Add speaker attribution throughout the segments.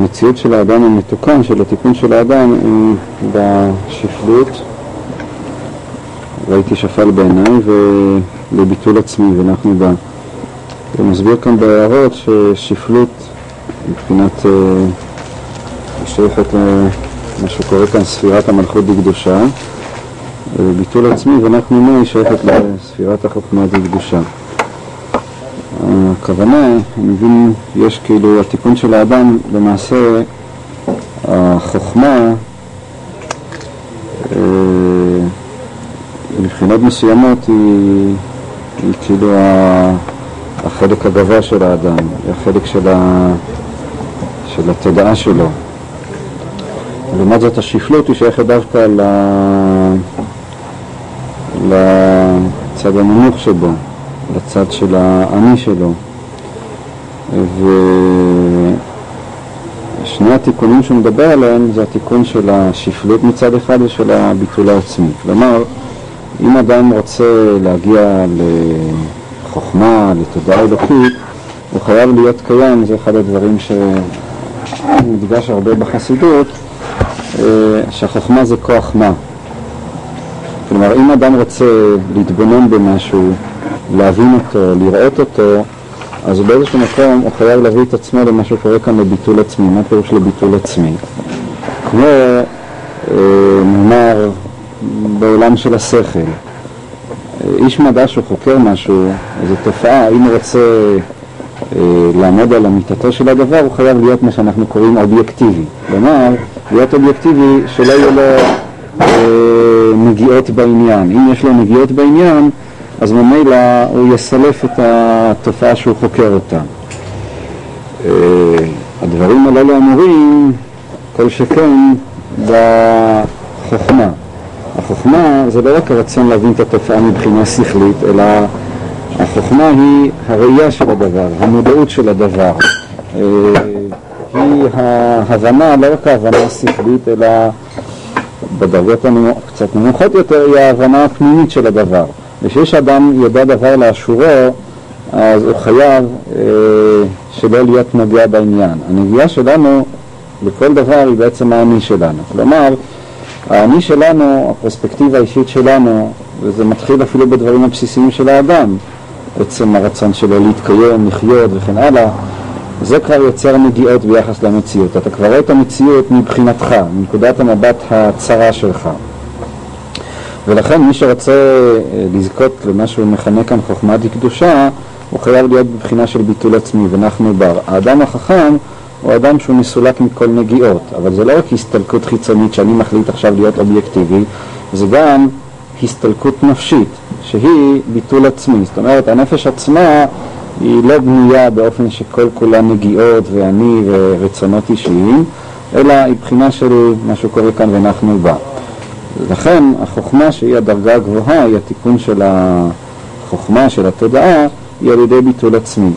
Speaker 1: המציאות של האדם המתוקן, של התיקון של האדם, היא בשפלות, ראיתי שפל בעיניי, ולביטול עצמי, ונחנו בה. הוא מסביר כאן בהערות ששפלות, מבחינת, היא שייכת למה שקורה כאן, ספירת המלכות בקדושה, וביטול עצמי, ואנחנו היא שייכת לספירת החוכמה בקדושה. הכוונה, אני מבין, יש כאילו התיקון של האדם, למעשה החוכמה מבחינות מסוימות היא, היא כאילו החלק הגבוה של האדם, היא החלק של, ה, של התודעה שלו. לעומת זאת השפלות היא שייכת דווקא ל, לצד הנמוך שבו. לצד של האני שלו. ושני התיקונים שהוא מדבר עליהם זה התיקון של השפלות מצד אחד ושל הביטול העצמי. כלומר, אם אדם רוצה להגיע לחוכמה, לתודעה אלוקית, הוא חייב להיות קיים, זה אחד הדברים שמודגש הרבה בחסידות, שהחוכמה זה כוח מה. כלומר, אם אדם רוצה להתבונן במשהו, להבין אותו, לראות אותו, אז באיזשהו מקום הוא חייב להביא את עצמו למה שקורה כאן לביטול עצמי. מה פירוש לביטול עצמי? כמו אה, נאמר בעולם של השכל. איש מדע שהוא חוקר משהו, איזו תופעה, אם הוא רוצה אה, לעמוד על אמיתתו של הדבר, הוא חייב להיות מה שאנחנו קוראים אובייקטיבי. כלומר, להיות אובייקטיבי שלא יהיו לו אה, נגיעות בעניין. אם יש לו נגיעות בעניין, אז ממילא הוא יסלף את התופעה שהוא חוקר אותה. אה, הדברים הללו אמורים כל שכן בחוכמה. החוכמה זה לא רק הרצון להבין את התופעה מבחינה שכלית, אלא החוכמה היא הראייה של הדבר, המודעות של הדבר. אה, היא ההבנה, לא רק ההבנה השכלית, אלא בדרגות קצת נמוכות יותר, היא ההבנה הפנימית של הדבר. וכשיש אדם יודע דבר לאשורו, אז הוא חייב אה, שלא להיות נוגע בעניין. הנגיעה שלנו בכל דבר היא בעצם האני שלנו. כלומר, האני שלנו, הפרספקטיבה האישית שלנו, וזה מתחיל אפילו בדברים הבסיסיים של האדם, עצם הרצון שלו להתקיים, לחיות וכן הלאה, זה כבר יוצר נגיעות ביחס למציאות. אתה כבר רואה את המציאות מבחינתך, מנקודת המבט הצרה שלך. ולכן מי שרוצה אה, לזכות למה שהוא מכנה כאן חוכמת קדושה, הוא חייב להיות בבחינה של ביטול עצמי ונחנו בר. האדם החכם הוא אדם שהוא מסולק מכל נגיעות, אבל זה לא רק הסתלקות חיצונית שאני מחליט עכשיו להיות אובייקטיבי, זה גם הסתלקות נפשית, שהיא ביטול עצמי. זאת אומרת, הנפש עצמה היא לא בנויה באופן שכל כולה נגיעות ואני ורצונות אישיים, אלא היא בחינה של מה שקורה כאן ונחנו בה. לכן החוכמה שהיא הדרגה הגבוהה, היא התיקון של החוכמה, של התודעה, היא על ידי ביטול עצמי.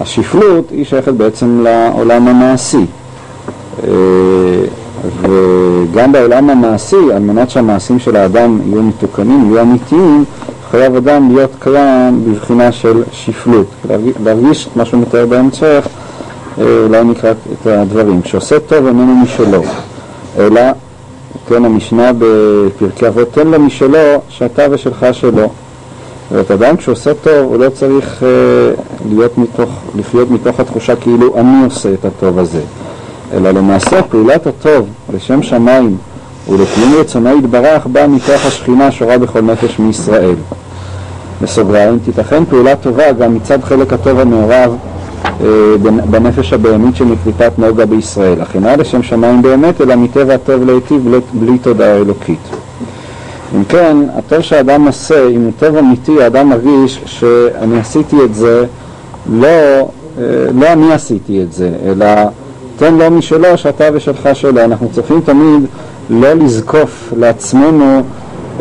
Speaker 1: השפלות היא שייכת בעצם לעולם המעשי. אה, וגם בעולם המעשי, על מנת שהמעשים של האדם יהיו מתוקנים, יהיו אמיתיים, חייב אדם להיות קיים בבחינה של שפלות. להרגיש מה שהוא מתאר בהמשך, אה, אולי נקרא את הדברים. כשעושה טוב איננו משלו, אלא כן, המשנה בפרקי אבות, תן לו משלו, שאתה ושלך שלו. ואת אדם כשעושה טוב, הוא לא צריך uh, להיות מתוך, לחיות מתוך התחושה כאילו אני עושה את הטוב הזה, אלא למעשה פעולת הטוב לשם שמיים ולקיום רצונו יתברך בא מכוח השכינה השורה בכל נפש מישראל. בסוגריים, תיתכן פעולה טובה גם מצד חלק הטוב המעורב אה, בנפש הבהמית של מקליטת נוגה בישראל. אך אינה לשם שמיים באמת, אלא מטבע הטוב להיטיב בלי, תודעה אלוקית. אם כן, הטוב שהאדם עושה, אם הוא טוב אמיתי, האדם מרגיש שאני עשיתי את זה, לא, אה, לא אני עשיתי את זה, אלא תן לו משלו שאתה ושלך שלו. אנחנו צריכים תמיד לא לזקוף לעצמנו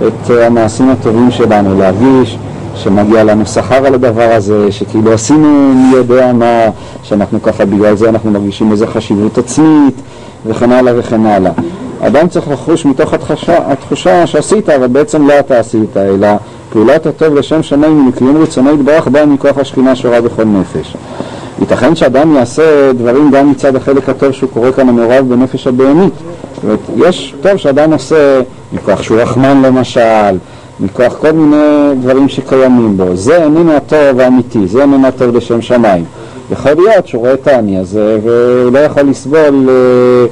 Speaker 1: את המעשים הטובים שלנו, להרגיש שמגיע לנו שכר על הדבר הזה, שכאילו עשינו מי יודע מה, שאנחנו ככה בגלל זה אנחנו מרגישים איזו חשיבות עצמית וכן הלאה וכן הלאה. אדם צריך לחוש מתוך התחושה, התחושה שעשית, אבל בעצם לא אתה עשית, אלא פעולת הטוב לשם שמיים ומקיום רצונו יתברך באה מכוח השכינה שורה בכל נפש. ייתכן שאדם יעשה דברים גם מצד החלק הטוב שהוא קורא כאן המעורב בנפש הבהמית. זאת אומרת, יש טוב שאדם עושה מכוח שהוא רחמן למשל, מכוח כל מיני דברים שקיימים בו. זה איננו הטוב האמיתי, זה איננו הטוב לשם שמיים. יכול להיות שהוא רואה את העני הזה והוא לא יכול לסבול אה,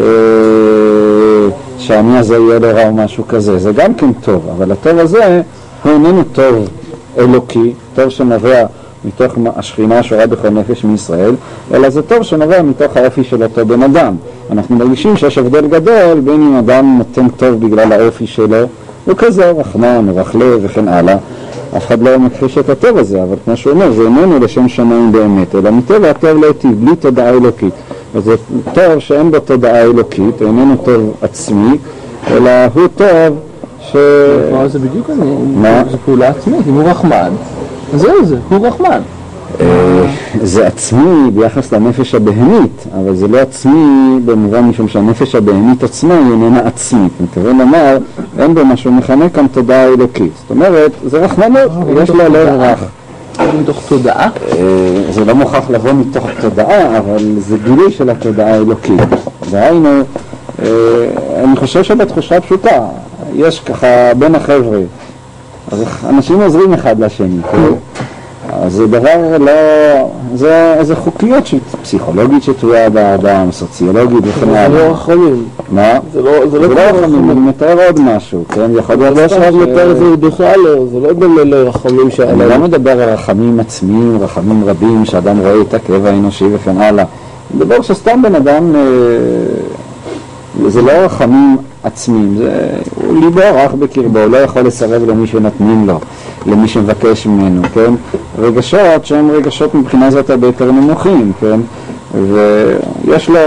Speaker 1: אה, שהעני הזה יהיה לו רע או משהו כזה. זה גם כן טוב, אבל הטוב הזה הוא איננו טוב אלוקי, טוב שנובע מתוך השכינה השורה בכל נפש מישראל, אלא זה טוב שנובע מתוך האופי של אותו בן אדם. אנחנו מרגישים שיש הבדל גדול בין אם אדם נותן טוב בגלל האופי שלו, הוא כזה רחמן, רכלב וכן הלאה. אף אחד לא מכחיש את הטוב הזה, אבל כמו שהוא אומר, זה איננו לשם שמיים באמת, אלא מטבע הטוב לא היטיב, בלי תודעה אלוקית. אז זה טוב שאין בו תודעה אלוקית, איננו טוב עצמי, אלא הוא טוב ש...
Speaker 2: זה בדיוק אני, זה פעולה עצמית, אם הוא רחמן, זהו זה, הוא רחמן.
Speaker 1: אה, זה עצמי ביחס לנפש הבהמית, אבל זה לא עצמי במובן משום שהנפש הבהמית עצמה היא איננה עצמית. מתכוון לומר, אין בו מה שהוא מכנה כאן תודעה אלוקית. זאת אומרת, זה רחמנות,
Speaker 2: אה,
Speaker 1: יש לו לב רך.
Speaker 2: מתוך תודעה?
Speaker 1: אה, זה לא מוכרח לבוא מתוך תודעה, אבל זה גילוי של התודעה האלוקית. דהיינו, אני חושב שבתחושה פשוטה, יש ככה בין החבר'ה, אז אנשים עוזרים אחד לשני, כן? אז זה דבר לא... זה איזה חוקיות פסיכולוגית שתלויה באדם, סוציולוגית וכן
Speaker 2: הלאה. זה לא רחמים.
Speaker 1: מה?
Speaker 2: זה לא, זה לא
Speaker 1: רחמים, אני מתאר עוד משהו, כן? יכול להיות
Speaker 2: מה שרק מתאר זה בכלל לא, זה לא דומה לרחמים
Speaker 1: שעליהם. אני לא מדבר על רחמים עצמיים, רחמים רבים, שאדם רואה את הכאב האנושי וכן הלאה. אני מדבר שסתם בן אדם, זה לא רחמים עצמיים, זה, הוא ליבו רך בקרבו, הוא לא יכול לסרב למי שנותנים לו, למי שמבקש ממנו, כן? רגשות שהם רגשות מבחינה זאת הרבה יותר נמוכים, כן? ויש לו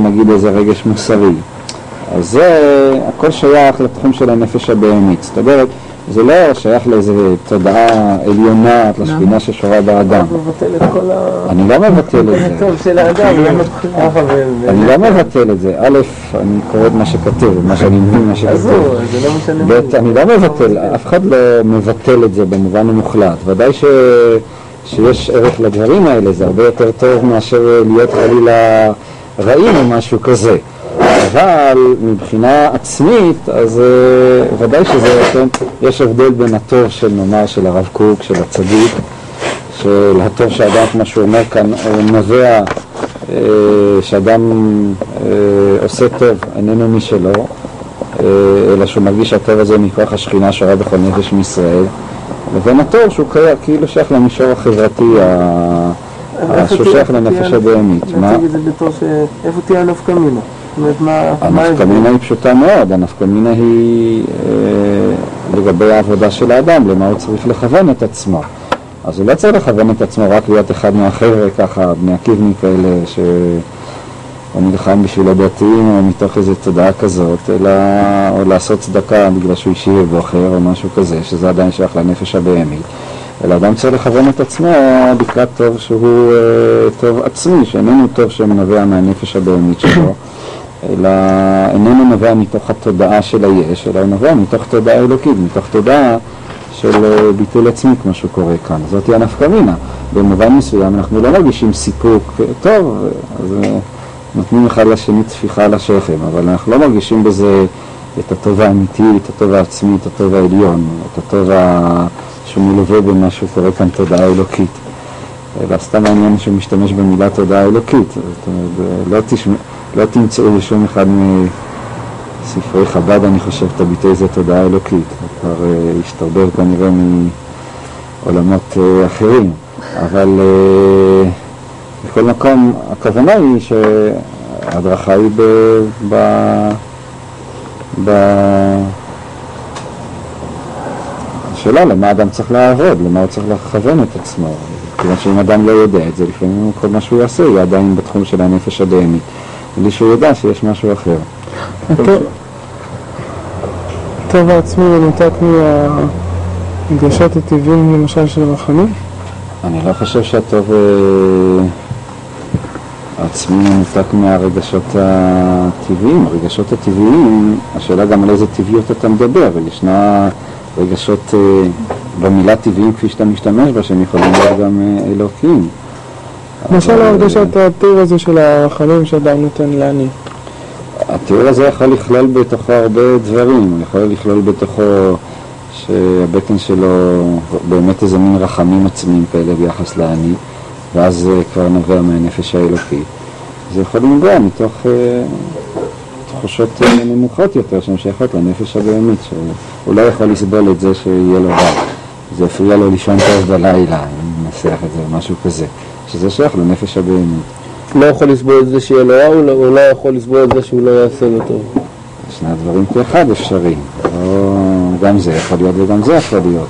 Speaker 1: נגיד איזה רגש מוסרי. אז זה הכל שייך לתחום של הנפש הבהמית. זאת אומרת, זה לא שייך לאיזו תודעה עליונה, לשכינה ששורה באדם. אני לא מבטל את זה. אני לא מבטל את זה. א', אני קורא את מה שכתוב, מה שאני מבין, מה שכתוב. ב', אני לא מבטל, אף אחד לא מבטל את זה במובן המוחלט. ודאי. שיש ערך לדברים האלה, זה הרבה יותר טוב מאשר להיות חלילה רעים או משהו כזה. אבל מבחינה עצמית, אז uh, ודאי שזה, כן, יש הבדל בין הטוב של נאמר של הרב קוק, של הצדיק, של הטוב שאדם, כמו שהוא אומר כאן, הוא נובע uh, שאדם uh, עושה טוב, איננו משלו, uh, אלא שהוא מרגיש שהטוב הזה מכוח השכינה שורה בכל נפש מישראל, לבין הטוב שהוא כאילו שייך למישור החברתי, שהוא שייך לנפש הבהמית.
Speaker 2: איפה תהיה הנפקא מינה?
Speaker 1: הנפקמינה היא פשוטה מאוד, הנפקמינה היא אה, לגבי העבודה של האדם, למה הוא צריך לכוון את עצמו. אז הוא לא צריך לכוון את עצמו רק להיות אחד מהחבר'ה ככה, בני עקיבני כאלה, שהוא נלחם בשביל הדתיים או מתוך איזו תודעה כזאת, אלא או לעשות צדקה בגלל שהוא אישי ובוחר או משהו כזה, שזה עדיין שייך לנפש הבהמית. אלא אדם צריך לכוון את עצמו לקראת טוב שהוא אה, טוב עצמי, שאיננו טוב שמנבע מהנפש הבהמית שלו. אלא איננו נובע מתוך התודעה של היש, אלא הוא נובע מתוך תודעה אלוקית, מתוך תודעה של אה, ביטול עצמי, כמו שהוא קורא כאן. זאת היא הנפקא מינה. במובן מסוים אנחנו לא מרגישים סיפוק, טוב, אז אה, נותנים אחד לשני טפיחה על השכם, אבל אנחנו לא מרגישים בזה את הטוב האמיתי, את הטוב העצמי, את הטוב העליון, את הטוב שהוא מלווה במה שהוא קורא כאן תודעה אלוקית. אלא סתם העניין שהוא משתמש במילה תודעה אלוקית. זאת אומרת, לא תשמע... לא תמצאו בשום אחד מספרי חב"ד, אני חושב, את הביטוי הזה תודעה אלוקית. הוא כבר uh, השתרבר כנראה מעולמות uh, אחרים. אבל uh, בכל מקום, הכוונה היא שההדרכה היא ב... ב... ב... השאלה למה אדם צריך לעבוד, למה הוא צריך לכוון את עצמו. כיוון שאם אדם לא יודע את זה, לפעמים כל מה שהוא יעשה יהיה עדיין בתחום של הנפש הדהמית. בלי שהוא ידע שיש משהו אחר.
Speaker 2: הטוב העצמי מנותק מהרגשות הטבעיים למשל של רחמים?
Speaker 1: אני לא חושב שהטוב העצמי מנותק מהרגשות הטבעיים. הרגשות הטבעיים, השאלה גם על איזה טבעיות אתה מדבר, ישנה רגשות במילה טבעיים כפי שאתה משתמש בה, שהם יכולים להיות גם אלוקיים.
Speaker 2: למשל הרגשת התיאור הזה של הרחמים שאדם נותן לעני.
Speaker 1: התיאור הזה יכול לכלול בתוכו הרבה דברים, הוא יכול לכלול בתוכו שהבטן שלו באמת איזה מין רחמים עצמיים כאלה ביחס לעני, ואז זה כבר נובע מהנפש האלוקי. זה יכול לנבוע מתוך uh, תחושות uh, נמוכות יותר שהן שייכות לנפש הבהמית, שהוא לא יכול לסבול את זה שיהיה לו רע. זה הפריע לו לישון טוב בלילה, אם ננסח את זה, משהו כזה, שזה שייך לנפש הבהמית.
Speaker 2: לא יכול לסבול את זה שיהיה לו רע, הוא לא, הוא לא יכול לסבול את זה שהוא לא יעשה לו טוב.
Speaker 1: שני הדברים כאחד אפשריים. לא, גם זה יכול להיות וגם זה יכול להיות.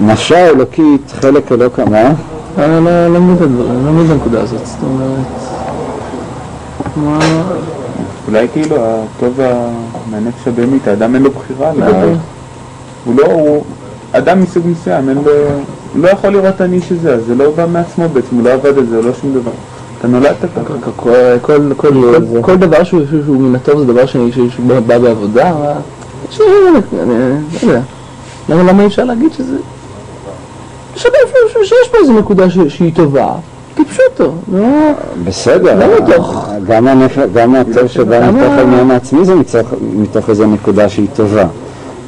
Speaker 1: נפשה האלוקית, חלק אלוק, מה?
Speaker 2: אני לא לא מבין את הדברים, אני לא מבין את הנקודה הזאת, זאת אומרת... מה...
Speaker 3: אולי כאילו הטוב מהנפש הבהמית, האדם אין לו בחירה, ל- הוא לא, הוא אדם מסוג מסוים, אין לו, לא יכול לראות אני שזה, אז זה לא בא מעצמו בעצם, הוא לא עבד על זה, לא שום דבר. אתה נולדת ככה.
Speaker 2: כל- כל- כל- כל- כל דבר שהוא מן הטוב זה דבר שאני- שהוא שהוא בא בעבודה, אני לא יודע. למה אי אפשר להגיד שזה... שיש פה איזו נקודה ש- שהיא טובה, לא...
Speaker 1: בסדר,
Speaker 2: לא מתוך-
Speaker 1: גם הטוב שבא מתוך העניין העצמי זה מתוך איזו נקודה שהיא טובה.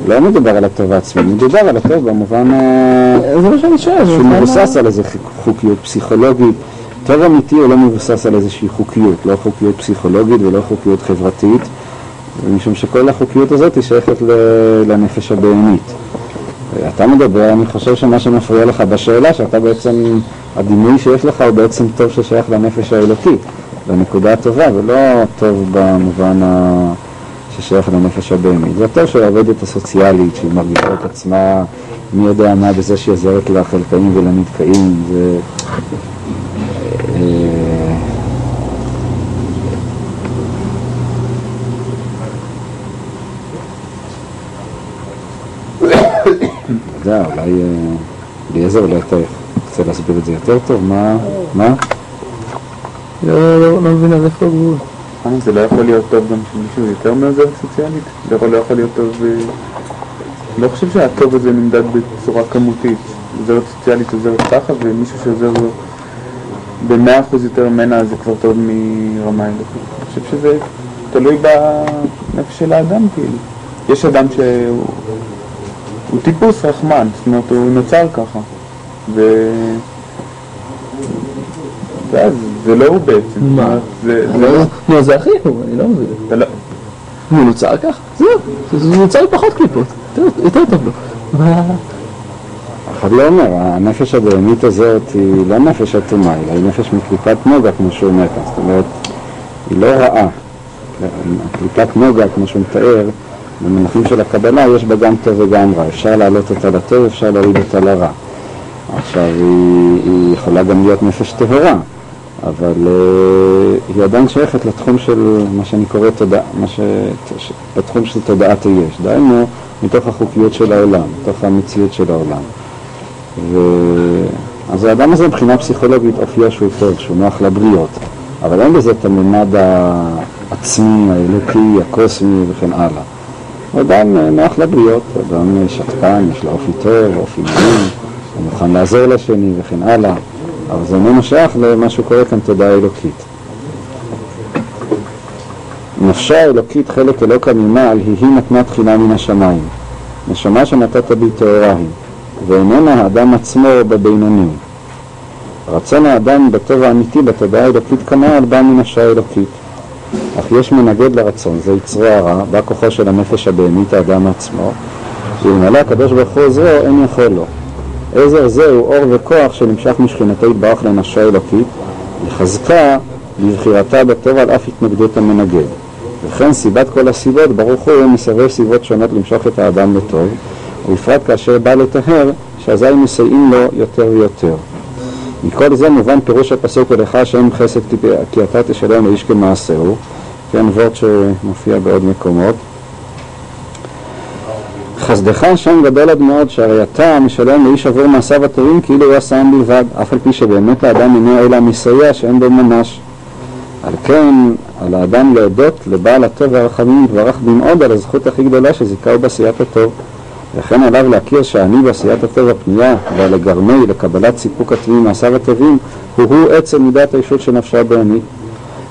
Speaker 1: לא מדובר על הטוב העצמי, מדובר על הטוב במובן ה-
Speaker 2: זה מה שאני שואל.
Speaker 1: שהוא מבוסס על איזו חוקיות פסיכולוגית. טוב אמיתי הוא לא מבוסס על איזושהי חוקיות, לא חוקיות פסיכולוגית ולא חוקיות חברתית, משום שכל החוקיות הזאת היא שייכת לנפש הבהמית. אתה מדבר, אני חושב שמה שמפריע לך בשאלה, שאתה בעצם, הדימוי שיש לך הוא בעצם טוב ששייך לנפש האלוקית, לנקודה הטובה, ולא טוב במובן ה... ששייך לנפש הבהמית. זה טוב שהעובדת הסוציאלית, שהיא מרגישה את עצמה, מי יודע מה, בזה שהיא עוזרת לחלקאים ולנדכאים, זה... אה, יודע, אולי אה, אליעזר, אולי אתה רוצה להסביר את זה יותר טוב? מה? מה?
Speaker 2: לא לא- לא מבין עד איפה הגבול.
Speaker 3: אה, זה לא יכול להיות טוב גם שמישהו יותר מעוזרת סוציאלית? זה לא יכול להיות טוב... אה, לא חושב שהטוב הזה נמדד בצורה כמותית. עוזרת סוציאלית עוזרת ככה, ומישהו שעוזר לו במאה אחוז יותר ממנה זה כבר טוב מרמה אלוקית. אני חושב שזה תלוי בנפש של האדם, כאילו. יש אדם שהוא הוא טיפוס רחמן, זאת אומרת, הוא נוצר ככה. ו... ואז זה לא הוא בעצם.
Speaker 2: מה?
Speaker 3: זה, לא...
Speaker 2: נו, זה הכי הוא, אני לא מבין.
Speaker 3: אתה לא...
Speaker 2: הוא נוצר ככה? זהו, זה נוצר עם פחות קליפות, יותר- טוב לו.
Speaker 1: אחד לא אומר, הנפש הבהמית הזאת היא לא נפש אטומה, אלא היא נפש מקליפת נוגה, כמו שהוא אומר כאן. זאת אומרת, היא לא רעה. קליפת נוגה, כמו שהוא מתאר, במונחים של הקבלה, יש בה גם טוב וגם רע. אפשר להעלות אותה לטוב, אפשר להוריד אותה לרע. עכשיו, היא, היא יכולה גם להיות נפש טהורה, אבל uh, היא עדיין שייכת לתחום של מה שאני קורא תודעה, ש... ש- בתחום של תודעת היש. דהיינו, מתוך החוקיות של העולם, מתוך המציאות של העולם. ו... אז האדם הזה מבחינה פסיכולוגית אופיו שהוא טוב, שהוא נוח לבריות, אבל אין בזה את הממד העצמי, האלוקי, הקוסמי וכן הלאה. הוא אדם אה, נוח לבריות, אדם אה, שתקן, יש לו אופי טוב, אופי נעים, הוא מוכן לעזור לשני וכן הלאה, אבל זה איננו שייך למה שהוא קורא כאן תודעה אלוקית. נפשה האלוקית חלק אלוקה ממעל, היא היא נתנה תחילה מן השמיים. נשמה שנתת בי טהורה היא, ואיננה האדם עצמו בבינונים. רצון האדם בטבע האמיתי, בתודעה האלוקית כנ"ל, בא מן נפשה האלוקית. אך יש מנגד לרצון, זה יצרו הרע, בא כוחו של הנפש הבהמית, האדם עצמו, ואלמלא הקדוש ברוך הוא עוזרו, אין יכול לו. עזר זה הוא אור וכוח שנמשך משכינתו יתברך לנפשה האלוקית, לחזקה לבחירתה בטוב על אף התנגדות המנגד. וכן סיבת כל הסיבות, ברוך הוא מסבב סיבות שונות למשוך את האדם לטוב, ובפרט כאשר בא לטהר, שאזי מסייעים לו יותר ויותר. מכל זה מובן פירוש הפסוק ולך השם חסד כי אתה תשלם לאיש כמעשהו, כן, וורט שמופיע בעוד מקומות. חסדך השם גדול עד מאוד, שהרי אתה משלם לאיש עבור מעשיו הטובים כאילו הוא עשהם בלבד, אף על פי שבאמת האדם אינו אלא מסייע שאין בו ממש. על כן, על האדם להודות לבעל הטוב והרחמים יתברך במאוד על הזכות הכי גדולה שזיכהו בעשיית הטוב. לכן עליו להכיר שהאני בעשיית הטוב הפנייה ועל הגרמי לקבלת סיפוק הטבעי מעשיו הטובים הוא-הוא עצם מידת הישות של נפשה הבהמית.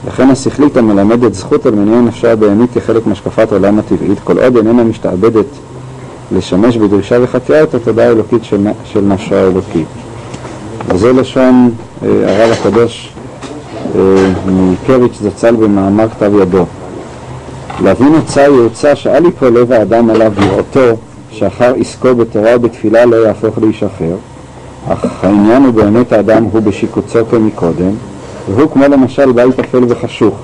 Speaker 1: לכן השכלית המלמדת זכות על מניעי נפשה הבהמית כחלק מהשקפת העולם הטבעית, כל עוד איננה משתעבדת לשמש בדרישה וחקירה את התודעה האלוקית של, של נפשה האלוקית. וזה לשון אה, הרב הקדוש אה, מקריץ' זצ"ל במאמר כתב ידו. להבין עצה יעוצה שאל יפול לב האדם עליו בראותו שאחר עסקו בתורה ובתפילה לא יהפוך לאיש אחר, אך העניין הוא באמת האדם הוא בשיקוצו כמקודם, והוא כמו למשל בית אפל וחשוך,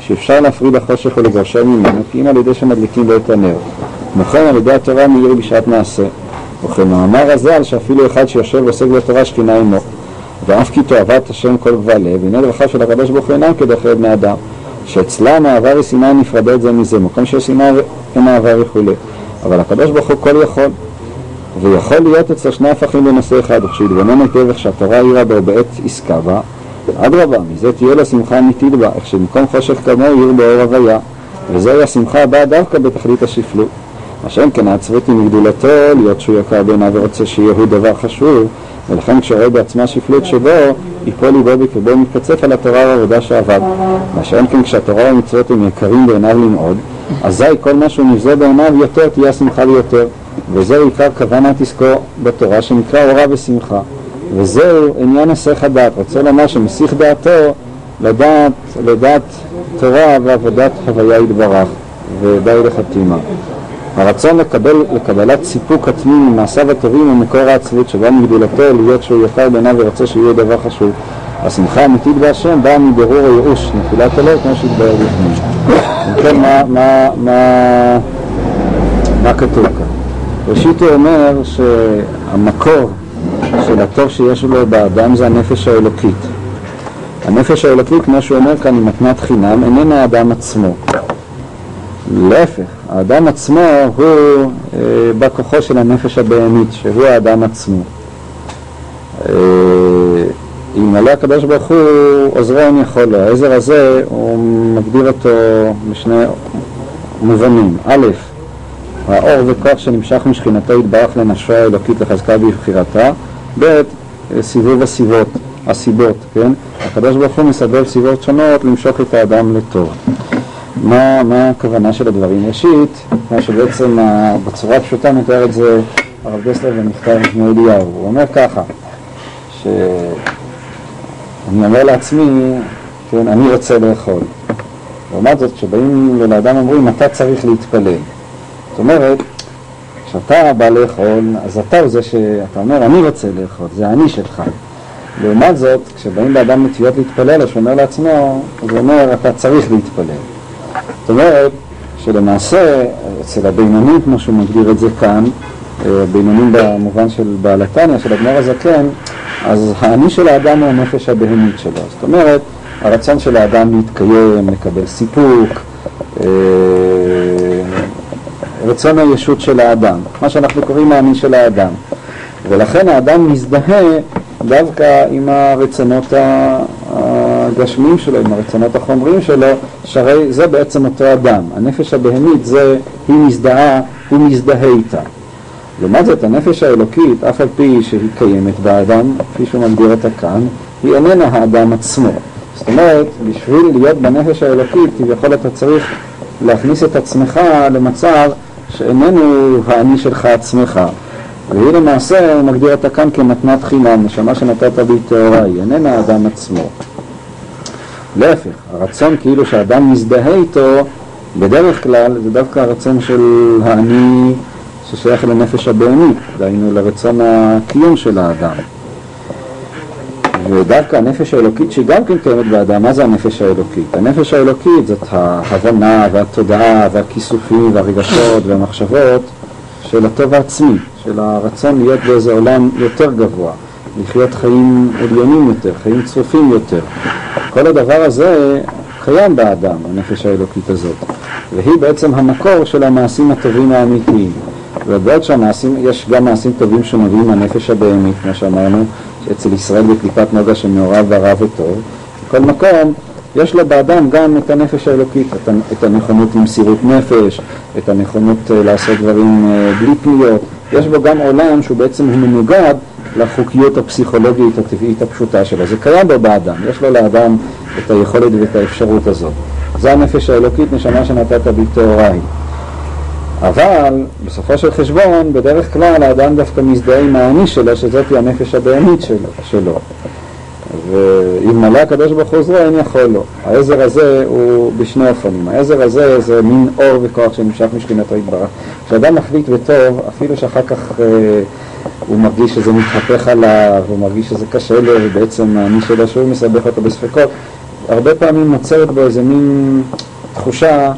Speaker 1: שאפשר להפריד החושך ולגרשר ממנו, כי אם על ידי שמדליקים בו את הנר. כמו כן על ידי התורה מאיר בשעת מעשה. וכמאמר הזה על שאפילו אחד שיושב ועוסק בתורה שכינה עמו. ואף כי תועבת השם כל גבל לב, הנה דרכיו של הקדוש ברוך הוא אינם כדרך בני אדם, שאצלם היא סימן נפרדת זה מזה, מקום סימן אין העבר וכולי. אבל הקדוש ברוך הוא כל יכול, ויכול להיות אצל שני הפכים בנושא אחד, וכשיתבונן היטב איך שהתורה העירה בו בעת עסקה בה, אדרבה, מזה תהיה לה שמחה אמיתית בה, איך שמקום חושך כמוהו עיר באור הוויה, וזוהי השמחה הבאה דווקא בתכלית השפלות. מה כן העצבות היא מגדולתו, להיות שהוא יקר בעיניו ורוצה שיהיה הוא דבר חשוב, ולכן כשרואה בעצמה שפלות שבו, ייפול ליבו בקרבו מתקצף על התורה והעבודה שעבד. מה שאין כן כשהתורה והמצוות הם יקרים בעיניו למאוד, אזי כל מה שהוא נבזה בעיניו יותר תהיה השמחה ליותר. וזהו עיקר כוונת עסקו בתורה שנקרא אורה ושמחה. וזהו עניין הסך הדעת. רוצה לומר שמסיך דעתו לדעת, לדעת תורה ועבודת הוויה יתברך, ודי לחתימה. הרצון לקבל, לקבלת סיפוק עצמי ממעשיו הטובים הוא מקור העצבות שבא מגדולתו להיות שהוא יקר בעיניו ורוצה שיהיה דבר חשוב. השמחה האמיתית בהשם באה מבירור הייאוש, נפילת הלב, כמו שהתבהר בפנים. אם כן, מה, מה, מה, מה כתוב כאן? ראשית הוא אומר שהמקור של הטוב שיש לו באדם זה הנפש האלוקית. הנפש האלוקית, כמו שהוא אומר כאן, היא מתנת חינם, איננה האדם עצמו. להפך, האדם עצמו הוא אה, בא כוחו של הנפש הבהמית, שהוא האדם עצמו. אה, אלמלא הקדוש ברוך הוא עוזרו אין יכול לו. העזר הזה, הוא מגדיר אותו בשני מובנים. א', האור וכוח שנמשך משכינתו יתברך לנשו האלוקית לחזקה בבחירתה. ב', סיבוב הסיבות, הסיבות, כן? הקדוש ברוך הוא מסבב סיבות שונות למשוך את האדם לטוב. מה, מה הכוונה של הדברים? ראשית, מה שבעצם בצורה הפשוטה מתאר את זה הרב דסלר במכתב מאליהו. הוא אומר ככה, שאני אומר לעצמי, כן, אני רוצה לאכול. לעומת זאת, כשבאים לאדם אומרים, אתה צריך להתפלל. זאת אומרת, כשאתה בא לאכול, אז אתה הוא זה שאתה אומר, אני רוצה לאכול, זה אני שלך. לעומת זאת, כשבאים לאדם נטיות להתפלל, אז הוא אומר לעצמו, הוא אומר, אתה צריך להתפלל. זאת אומרת שלמעשה אצל הבינונים, כמו שהוא מגדיר את זה כאן, אה, בינונים במובן של בעל התניא, של אדמו"ר הזקן, אז האני של האדם הוא הנפש הבהמית שלו. זאת אומרת, הרצון של האדם להתקיים, לקבל סיפוק, אה, רצון הישות של האדם, מה שאנחנו קוראים האני של האדם. ולכן האדם מזדהה דווקא עם הרצונות הגשמיים שלו, עם הרצונות החומריים שלו, שהרי זה בעצם אותו אדם. הנפש הבהמית זה, היא מזדהה, הוא מזדהה איתה. לעומת זאת, הנפש האלוקית, אף על פי שהיא קיימת באדם, כפי שהוא מגדיר אותה כאן, היא איננה האדם עצמו. זאת אומרת, בשביל להיות בנפש האלוקית, כביכול אתה צריך להכניס את עצמך למצב שאיננו האני שלך עצמך. והיא למעשה, מגדיר אותה כאן כמתנת חינם, נשמה שנתת בי טהורה, היא איננה האדם עצמו. להפך, הרצון כאילו שהאדם מזדהה איתו, בדרך כלל זה דווקא הרצון של האני ששייך לנפש הבהמית, דהיינו לרצון הקיום של האדם. ודווקא הנפש האלוקית שהיא גם כן קיימת באדם, מה זה הנפש האלוקית? הנפש האלוקית זאת ההבנה והתודעה והכיסופים והרגשות והמחשבות של הטוב העצמי, של הרצון להיות באיזה עולם יותר גבוה, לחיות חיים עליונים יותר, חיים צרופים יותר. כל הדבר הזה קיים באדם, הנפש האלוקית הזאת, והיא בעצם המקור של המעשים הטובים האמיתיים. ובעוד שהמעשים, יש גם מעשים טובים שנובעים מהנפש הבהמית, כמו שאמרנו, אצל ישראל בקליפת נוגה שמעורב ברע וטוב, בכל מקום יש לו באדם גם את הנפש האלוקית, את הנכונות למסירות נפש, את הנכונות אה, לעשות דברים אה, בלי פניות. יש בו גם עולם שהוא בעצם מנוגד לחוקיות הפסיכולוגית הטבעית הפשוטה שלו. זה קיים בו באדם, יש לו לאדם את היכולת ואת האפשרות הזאת. זה הנפש האלוקית, נשמה שנתת בי טהורה. אבל בסופו של חשבון, בדרך כלל האדם דווקא מזדהה עם האני שלו, שזאת הנפש הבהמית שלו. שלו. ואם מלא הקדוש ברוך הוא עוזרו, אין יכול לו. העזר הזה הוא בשני אופנים. העזר הזה זה מין אור וכוח שנמשך משכינתו יתברך. כשאדם מחליט בטוב, אפילו שאחר כך אה, הוא מרגיש שזה מתהפך עליו, הוא מרגיש שזה קשה לו, ובעצם האני שלו שהוא מסבך אותו בספקות, הרבה פעמים נוצרת בו איזה מין תחושה,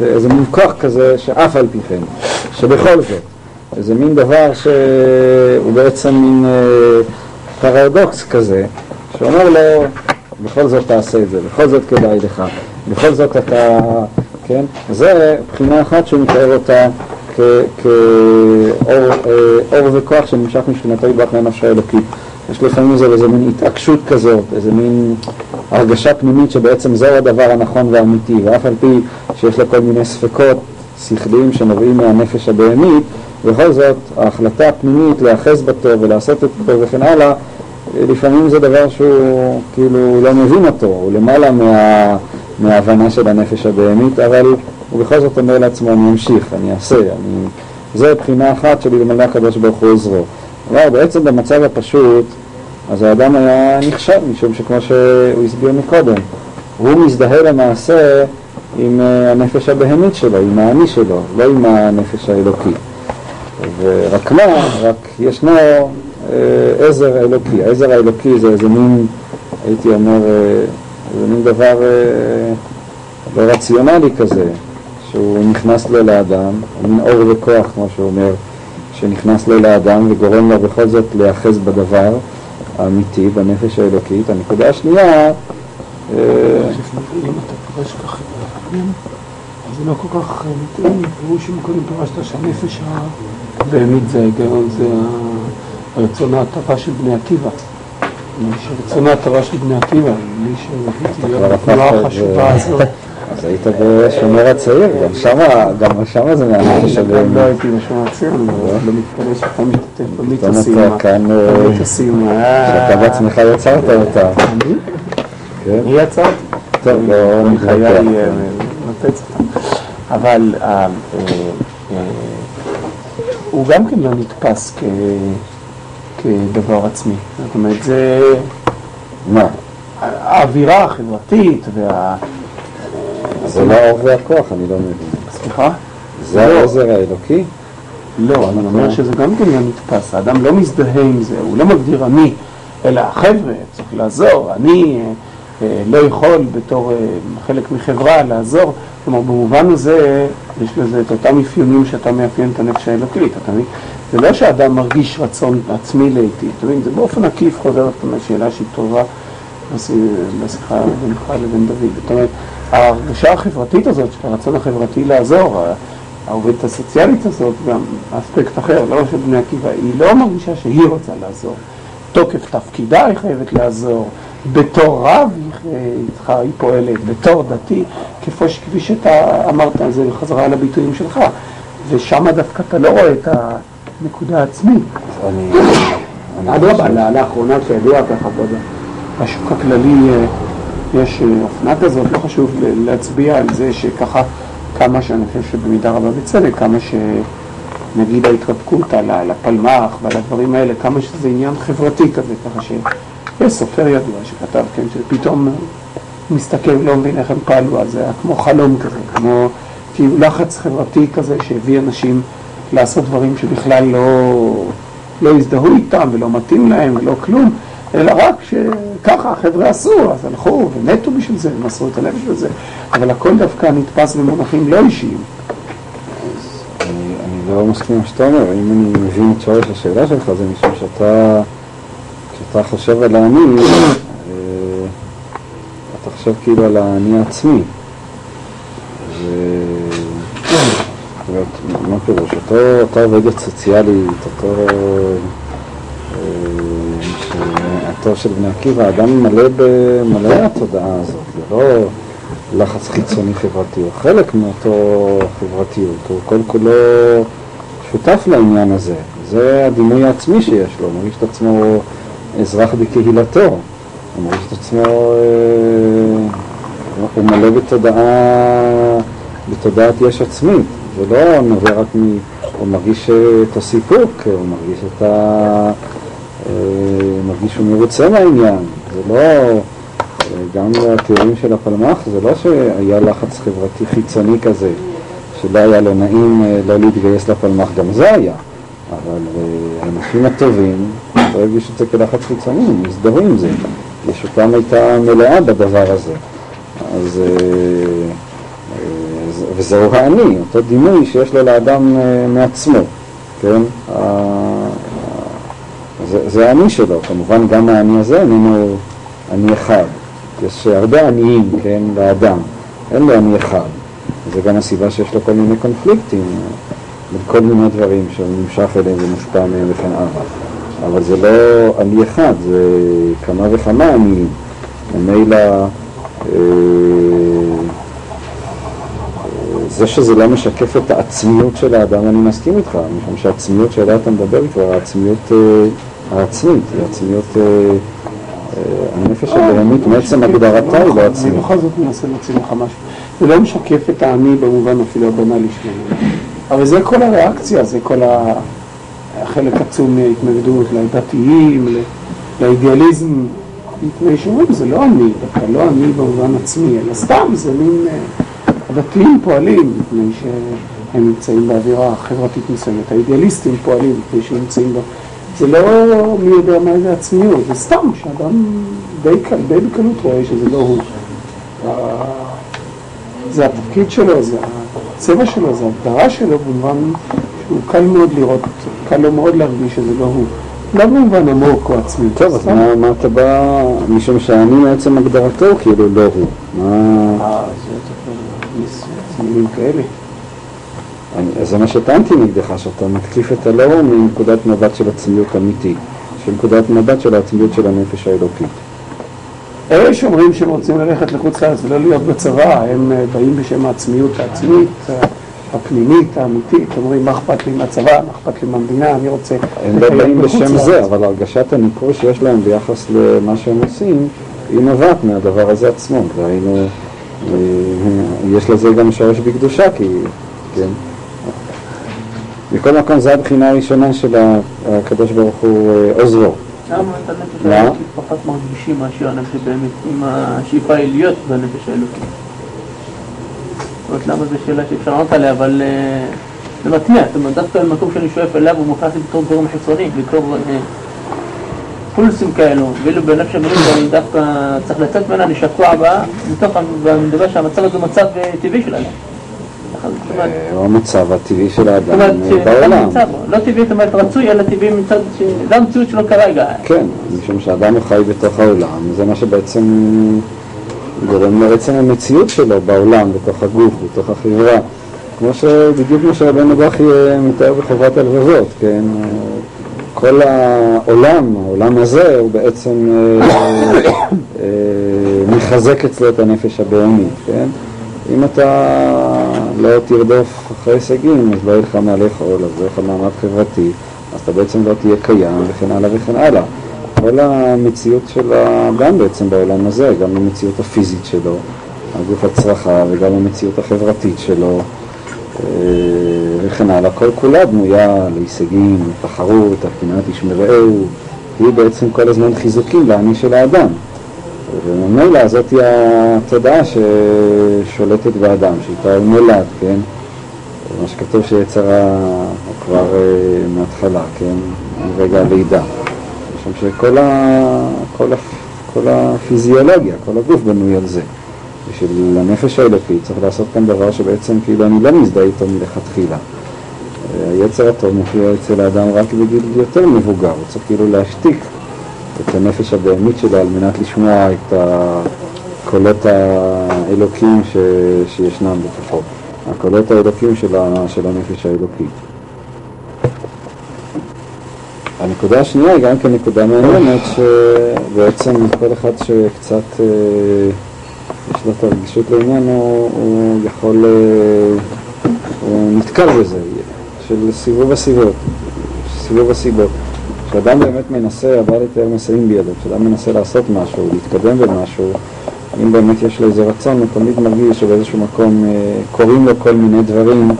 Speaker 1: איזה מין כוח כזה שאף על פי כן, שבכל זאת, איזה מין דבר שהוא בעצם מין אה, פרדוקס כזה, שאומר לו, בכל זאת תעשה את זה, בכל זאת כדאי לך, בכל זאת אתה, כן? זה בחינה אחת שהוא מתאר אותה כאור אה, וכוח שנמשך משכינתו יברך לנפש האלוקית. יש לפעמים איזה, איזה מין התעקשות כזאת, איזה מין הרגשה פנימית שבעצם זהו הדבר הנכון והאמיתי, ואף על פי שיש לו כל מיני ספקות שכליים שנובעים מהנפש הבהמית, בכל זאת ההחלטה הפנימית להיאחז בטוב ולעשות את זה וכן הלאה, לפעמים זה דבר שהוא כאילו לא מבין אותו, הוא למעלה מה, מההבנה של הנפש הבהמית, אבל הוא בכל זאת אומר לעצמו, אני אמשיך, אני אעשה, אני... זה בחינה אחת של אלמלא הקדוש ברוך הוא עזרו. אבל בעצם במצב הפשוט, אז האדם היה נכשל, משום שכמו שהוא הסביר מקודם, הוא מזדהה למעשה עם אה, הנפש הבהמית שלו, עם האני שלו, לא עם הנפש האלוקי. ורק מה, רק ישנו אה, עזר האלוקי. העזר האלוקי זה איזה מין, הייתי אומר, אה, זה מין דבר לא רציונלי כזה, שהוא נכנס לו לאדם, מין אור וכוח, כמו שהוא אומר, שנכנס לו לאדם וגורם לו בכל זאת להיאחז בדבר האמיתי, בנפש האלוקית. הנקודה השנייה...
Speaker 4: אם זה לא כל כך מתאים, ברור שמקודם פרשת שהנפש הבהמית זה ההיגיון, זה הרצון ההטבה של בני עקיבא. רצון ההטבה של בני עקיבא, מי שרציתי להיות בתנועה החשובה הזאת.
Speaker 1: אז היית בשומר הצעיר, גם שמה, גם שמה זה מהנפש
Speaker 4: הבהמית. לא הייתי בשומר הצעיר, אני לא מתפלא שאתה משתתף במיתוסים.
Speaker 1: כאן,
Speaker 4: במיתוסים.
Speaker 1: שאתה בעצמך יצרת אותה.
Speaker 4: אני?
Speaker 1: כן.
Speaker 4: אני יצרתי.
Speaker 1: טוב, לא
Speaker 4: נתחיל לנפץ אותה. אבל הוא גם כן לא נתפס כדבר עצמי. זאת אומרת, זה...
Speaker 1: מה?
Speaker 4: האווירה החברתית וה...
Speaker 1: זה לא האור והכוח, אני לא מבין.
Speaker 4: סליחה?
Speaker 1: זה העזר האלוקי?
Speaker 4: לא, אני אומר שזה גם כן לא נתפס. האדם לא מזדהה עם זה, הוא לא מגדיר אני, אלא החבר'ה, צריך לעזור. אני לא יכול בתור חלק מחברה לעזור. כלומר, במובן הזה, יש לזה את אותם אפיונים שאתה מאפיין את הנפש האלוקית, אתה מבין? זה לא שאדם מרגיש רצון עצמי לעיתים, אתה מבין? זה באופן עקיף חוזר לשאלה שהיא טובה בשיחה בינך לבין דוד. זאת אומרת, ההרגשה החברתית הזאת, של הרצון החברתי לעזור, העובדת הסוציאלית הזאת, גם אספקט אחר, לא של בני עקיבא, היא לא מרגישה שהיא רוצה לעזור. תוקף תפקידה היא חייבת לעזור, בתור רב היא, היא פועלת, בתור דתי, כפי, שאתה אמרת, זה חזרה על הביטויים שלך, ושם דווקא אתה לא רואה את הנקודה העצמית. אדרבה, לאחרונה כידוע ככה, בשוק הכללי יש אופנה כזאת, לא חשוב להצביע על זה שככה כמה שאני חושב שבמידה רבה בצדק, כמה שנגיד ההתרפקות על הפלמ"ח ועל הדברים האלה, כמה שזה עניין חברתי כזה, ככה שיש סופר ידוע שכתב, כן, שפתאום מסתכל, לא מבין איך הם פעלו, אז זה היה כמו חלום כזה, כמו כאילו לחץ חברתי כזה שהביא אנשים לעשות דברים שבכלל לא, לא הזדהו איתם ולא מתאים להם ולא כלום. אלא רק שככה החבר'ה עשו, אז הלכו ומתו בשביל זה, ומסרו את הנפש בזה, אבל הכל דווקא נתפס במונחים לא אישיים.
Speaker 1: אני, אני לא מסכים עם מה שאתה אומר, אם אני מבין את שורש השאלה שלך, זה משום שאתה, כשאתה חושב על האני, אתה חושב כאילו על האני העצמי. זאת אומרת, מה פירוש? אותה עובדת סוציאלית, אותו... תורתו של בני עקיבא, האדם מלא במלא התודעה הזאת, זה לא לחץ חיצוני חברתי, הוא חלק מאותו חברתיות, הוא כל כולו שותף לעניין הזה, זה הדימוי העצמי שיש לו, הוא מרגיש את עצמו אזרח בקהילתו, הוא מרגיש את עצמו, אה, הוא מלא בתודעה, בתודעת יש עצמית, זה לא נובע רק מ... הוא מרגיש את הסיפוק, הוא מרגיש את ה... אה, מרגיש שהוא מרוצה מהעניין, זה לא... גם התיאורים של הפלמ"ח, זה לא שהיה לחץ חברתי חיצוני כזה, שלא היה לו נעים אה, לא להתגייס לפלמ"ח, גם זה היה. אבל אה, האנשים הטובים לא הרגישו את זה כלחץ חיצוני, הם הזדהו עם זה. ישותם הייתה מלאה בדבר הזה. אז, וזהו האני, אותו דימוי שיש לו לאדם מעצמו, כן? זה, זה האני שלו, כמובן גם האני הזה איננו אני אחד. יש הרבה עניים, כן, לאדם, אין לו אני אחד. זה גם הסיבה שיש לו כל מיני קונפליקטים, כל מיני דברים שהוא נמשך אליהם ומושפע מהם וכן הלאה. אבל זה לא אני אחד, זה כמה וכמה עניים. ממילא אה, זה שזה לא משקף את העצמיות של האדם, אני מסכים איתך, משום שהעצמיות שעליה אתה מדבר היא כבר העצמיות אה, העצמית, היא העצמיות, אה, הנפש הבהמית מעצם הגדרתה היא לא עצמית.
Speaker 4: אני בכל זאת מנסה להציג לך משהו. זה לא משקף את האני במובן אפילו הבנאלי שלנו. אבל זה כל הריאקציה, זה כל החלק עצום מההתנגדות לדתיים, לאידיאליזם, מפני שאומרים, זה לא אני, דווקא לא אני במובן עצמי, אלא סתם, זה מין... הדתיים פועלים מפני שהם נמצאים באווירה חברתית מסוימת, האידיאליסטים פועלים מפני שהם נמצאים בה. זה לא מי יודע מה זה עצמיות, זה סתם שאדם די, די בקלות רואה שזה לא הוא. זה התפקיד שלו, זה הצבע שלו, זה ההגדרה שלו, במובן שהוא קל מאוד לראות, קל לו מאוד להרגיש שזה לא הוא. לא במובן עמוק או עצמי.
Speaker 1: טוב, אז מה אתה בא, משום שאני מעצם הגדרתו כאילו לא הוא. מה...
Speaker 4: מילים כאלה.
Speaker 1: אז זה מה שטענתי נגדך, שאתה מתקיף את הלא מנקודת מבט של עצמיות אמיתית, של נקודת מבט של העצמיות של הנפש האלוקית.
Speaker 4: אלה שאומרים שהם רוצים ללכת לחוץ לארץ ולא להיות בצבא, הם אה, באים בשם העצמיות העצמית, אה, הפנימית, האמיתית, אומרים מה אכפת לי מהצבא, מה אכפת לי מהמדינה, אני רוצה...
Speaker 1: הם לא באים בשם זה, אבל הרגשת הניכור שיש להם ביחס למה שהם עושים, היא נובעת מהדבר הזה עצמו, והיינו... יש לזה גם שורש בקדושה, כי, כן. מכל מקום, זו הבחינה הראשונה של הקדוש ברוך הוא אה, עוזרו.
Speaker 2: למה את הנפש האלוקית פחות מרגישים מאשר הנפש באמת, עם השאיפה היא להיות בנפש האלוקית? זאת אומרת, למה זו שאלה שאפשר לענות עליה, אבל אה, זה מתניע, זאת אומרת, דווקא במקום שאני שואף אליו הוא מוכנס לי בתור דברים חיצוניים, בתור אה, פולסים כאלו, ואילו בנפש הבריאות אני דווקא צריך לצאת ממנה, אני שקוע בה, מתוך, ואני מדבר שהמצב הזה הוא מצב אה, טבעי של האדם.
Speaker 1: הוא המצב הטבעי של האדם בעולם.
Speaker 2: לא טבעי, זאת אומרת רצוי, אלא טבעי מצד ש... זה המציאות שלו כרגע.
Speaker 1: כן, משום שאדם חי בתוך העולם, זה מה שבעצם גורם לעצם המציאות שלו בעולם, בתוך הגוף, בתוך החברה. כמו שבדיוק כמו שרבנו בכי מתאר בחברת הלבבות, כן? כל העולם, העולם הזה, הוא בעצם אה, אה, מחזק אצלו את הנפש הבהמית, כן? אם אתה לא תרדוף אחרי הישגים, אז לא יהיה לך מה לאכול, אז לא יהיה לך מעמד חברתי, אז אתה בעצם לא תהיה קיים, וכן הלאה וכן הלאה. כל המציאות של האדם בעצם בעולם הזה, גם המציאות הפיזית שלו, הגוף הצרכה, וגם המציאות החברתית שלו, וכן הלאה, כל כולה בנויה להישגים, לתחרות, הקנאת איש מרעהו, היא בעצם כל הזמן חיזוקים לאני של האדם. וממילא זאת היא התודעה ששולטת באדם, שאיתה הוא נולד, כן? מה שכתוב שיצרה כבר uh, מההתחלה, כן? מרגע הלידה. משום שכל ה... כל, ה... כל הפיזיולוגיה, כל הגוף בנוי על זה. בשביל הנפש האלוקית צריך לעשות כאן דבר שבעצם כאילו אני לא מזדהה איתו מלכתחילה. היצר הטוב מופיע אצל האדם רק בגיל יותר מבוגר, הוא צריך כאילו להשתיק את הנפש הבהמית שלו על מנת לשמוע את הקולות האלוקים ש... שישנם בתוכו, הקולות האלוקים של, ה... של הנפש האלוקית. הנקודה השנייה היא גם כן נקודה מעניינת, שבעצם כל אחד שקצת אה, את הרגישות לעניין, הוא, הוא יכול, אה, הוא נתקל בזה, של סיבוב הסיבות, סיבוב הסיבות. כשאדם באמת מנסה, הבא לתאר מסעים בידו, כשאדם מנסה לעשות משהו, להתקדם במשהו, אם באמת יש לו איזה רצון, הוא תמיד מרגיש שבאיזשהו מקום אה, קורים לו כל מיני דברים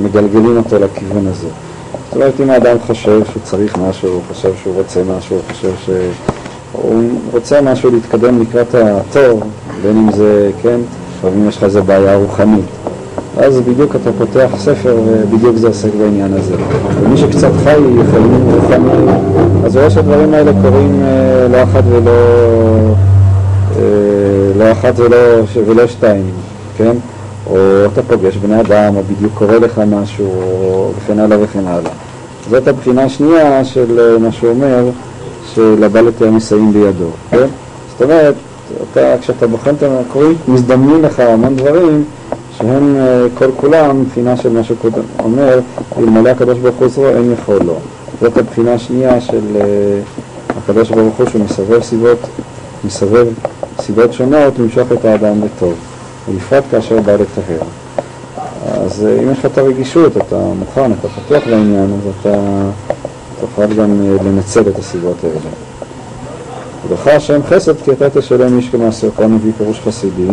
Speaker 1: שמגלגלים אותו לכיוון הזה. זאת אומרת, אם האדם חושב שהוא צריך משהו, הוא חושב שהוא רוצה משהו, הוא חושב שהוא רוצה משהו להתקדם לקראת הטוב, בין אם זה, כן, לפעמים יש לך איזה בעיה רוחנית. אז בדיוק אתה פותח ספר ובדיוק זה עוסק בעניין הזה. ומי שקצת חי חיים רוחניים, אז רואה שהדברים האלה קורים אה, לא אחת ולא, אה, לא אחת ולא, ולא שתיים, כן? או אתה פוגש בני אדם, או בדיוק קורה לך משהו, וכן הלאה וכן הלאה. זאת הבחינה השנייה של אה, מה שהוא אומר, של הבא לתאר מסייעים בידו, כן? זאת אומרת, אתה, כשאתה בוחן את המקורים, מזדמנים לך המון דברים שהם אה, כל כולם בחינה של מה שקודם אומר, אלמלא הקדוש ברוך הוא עזרו, אין יכול לו. זאת הבחינה השנייה של אה, הקדוש ברוך הוא שהוא מסובב סיבות, מסובב סיבות שונות למשוך את האדם לטוב, ובפרט כאשר בא לטהר. אז אה, אם יש לך את הרגישות, אתה מוכן, אתה פתוח לעניין, אז אתה תוכל גם לנצל את הסיבות האלה. ולך השם חסד כי אתה תשלם איש כמעשר, כאן מביא פירוש חסידי.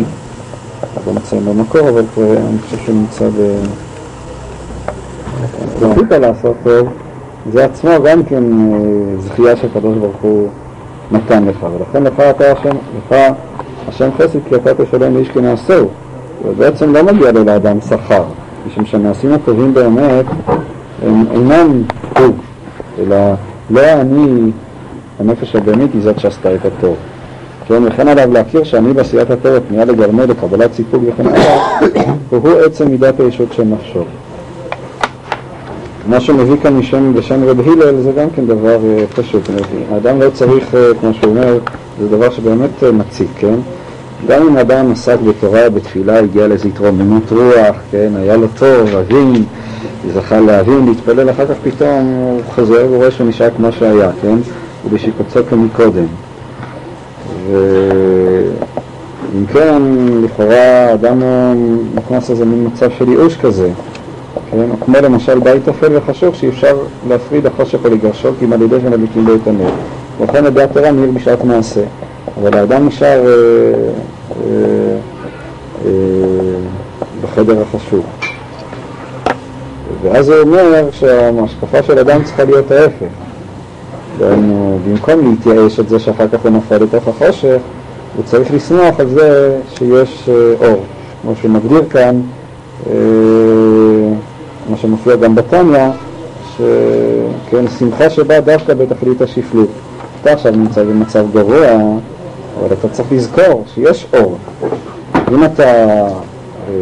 Speaker 1: לא מציין במקור, אבל כבר אני חושב שהוא נמצא ב... רצית לעשות טוב, זה עצמו גם כן אה, זכייה שהקדוש ברוך הוא נתן לך, ולכן לך אתה השם, לך השם חסד כי אתה תשלם לאיש כנעשהו, ובעצם לא מגיע לו לאדם שכר, משום שהמעשים הטובים באמת הם אינם חוג, אלא לא אני, הנפש הבהמית היא זאת שעשתה את הטוב. כן, וכן עליו להכיר שאני בעשיית הטוב פנייה לגרמל לקבלת סיפוק וכן הלאה, והוא עצם מידת הישות של נפשו. מה שמביא כאן משם בשם רב הלל זה גם כן דבר uh, פשוט. האדם לא צריך, uh, כמו שהוא אומר, זה דבר שבאמת uh, מציק, כן? גם אם האדם עסק בתורה, בתפילה, הגיע לאיזו התרוממות רוח, כן? היה לו טוב, הבין, זכה להבין, להתפלל, אחר כך פתאום הוא חוזר ורואה שהוא נשאר כמו שהיה, כן? ובשיקוצו כמקודם. ואם כן, לכאורה אדם נכנס לזה מין מצב של ייאוש כזה, כן? או כמו למשל בית אפל וחשוך שאי אפשר להפריד החושך או לגרשו כי אם על ידי שמדליקים בו את הנר. ולכן לדעת תורה נהיר בשעת מעשה. אבל האדם נשאר אה, אה, אה, בחדר החשוך. ואז הוא אומר שההשקפה של אדם צריכה להיות ההפך. דהיינו, במקום להתייאש את זה שאחר כך הוא נופל לתוך החושך, הוא צריך לשמוח על זה שיש אה, אור. כמו שהוא מגדיר כאן, אה, מה שמופיע גם בתניא, שכן, שמחה שבאה דווקא בתכלית השפלות. אתה עכשיו נמצא במצב גרוע, אבל אתה צריך לזכור שיש אור. אם אתה אה,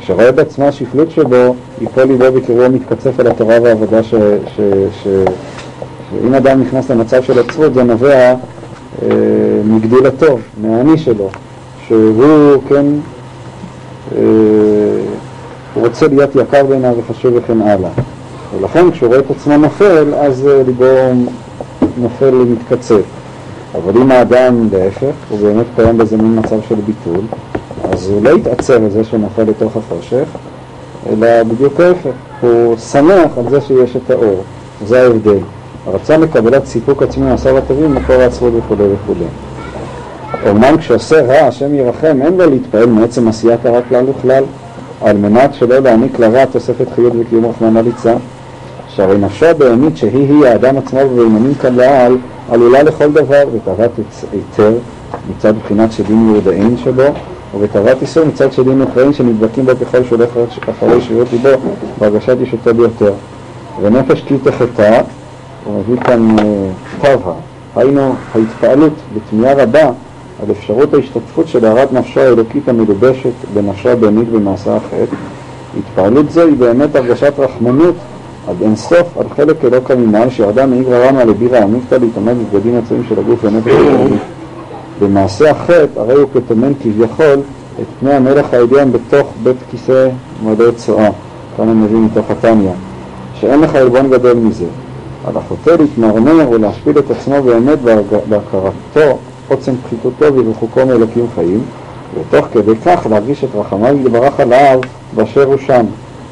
Speaker 1: שרואה בעצמו השפלות שבו, יפול ליבו בקרבו מתקצף על התורה והעבודה ש... ש, ש שאם אדם נכנס למצב של עצרות זה נובע אה, מגדולתו, מהאני שלו, שהוא כן, אה, רוצה להיות יקר בעיניו וחשוב וכן הלאה. ולכן כשהוא רואה את עצמו נופל, אז אה, ליבו נופל ומתקצף. אבל אם האדם להפך, הוא באמת קיים באיזה מין מצב של ביטול, אז הוא לא יתעצר על זה שהוא נופל לתוך החושך, אלא בדיוק ההפך, הוא שמח על זה שיש את האור, זה ההבדל. הרצון לקבלת סיפוק עצמי מעשיו הטובים, מקור העצבות וכו' וכו'. אומנם כשעושה רע, השם ירחם, אין לו להתפעל מעצם עשיית הרע כלל וכלל, על מנת שלא להעניק לרע תוספת חיות וקיום רחמנא ליצה, שהרי נפשו הבהמית שהיא-היא האדם עצמו ובעניינים כאן לעל, עלולה לכל דבר בתאוות היתר מצד בחינת שדים יורדאין שבו, ובתאוות איסור מצד שדים נוכרים שנדבקים בו ככל שהוא הולך אחרי שרירות ליבו בהרגשת ישותו ביותר. ונפש כי תחטא, הוא מביא כאן טבעה, היינו ההתפעלות בתמיהה רבה על אפשרות ההשתתפות של הערת נפשו האלוקית המלובשת בנפשו הבהמית במעשה החטא. התפעלות זו היא באמת הרגשת רחמנות עד אין סוף על חלק אלוקא ממעל שירדה מאיגרא רמא לבירא עמיתא להתעמד בבגדים עצויים של הגוף ונפש האלוקית. במעשה החטא הרי הוא כטומן כביכול את פני המלך העליון בתוך בית כיסא מועדי צואה, כאן אני מבין מתוך התניא, שאין לך עלבון גדול מזה. על החוטא להתמרמר ולהשפיל את עצמו באמת בהכרתו, עוצם פחיתותו וריחוקו מאלוקים חיים, ותוך כדי כך להרגיש את רחמיו יתברך עליו באשר הוא שם.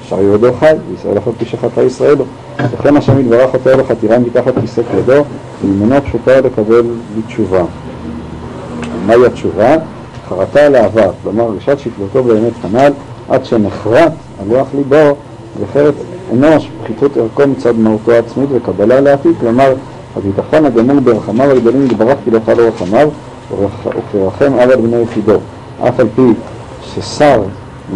Speaker 1: אשר יהודו חי, וישראל אף על שחטא ישראלו. לכן השם יתברך אותו אל החתירה מתחת כיסא כבודו, וימנו פשוטה לקבל בתשובה. מהי התשובה? חרטה על העבר, כלומר רגשת שפלותו באמת כנ"ל, עד שנחרט על לוח ליבו וחרט אנוש, פחיתות ערכו מצד מהותו העצמית וקבלה לעתיד, כלומר הביטחון הגמור ברחמיו הגדולים יתברך כי לא חלו רחמיו וכרחם על בני יחידו, אף על פי ששר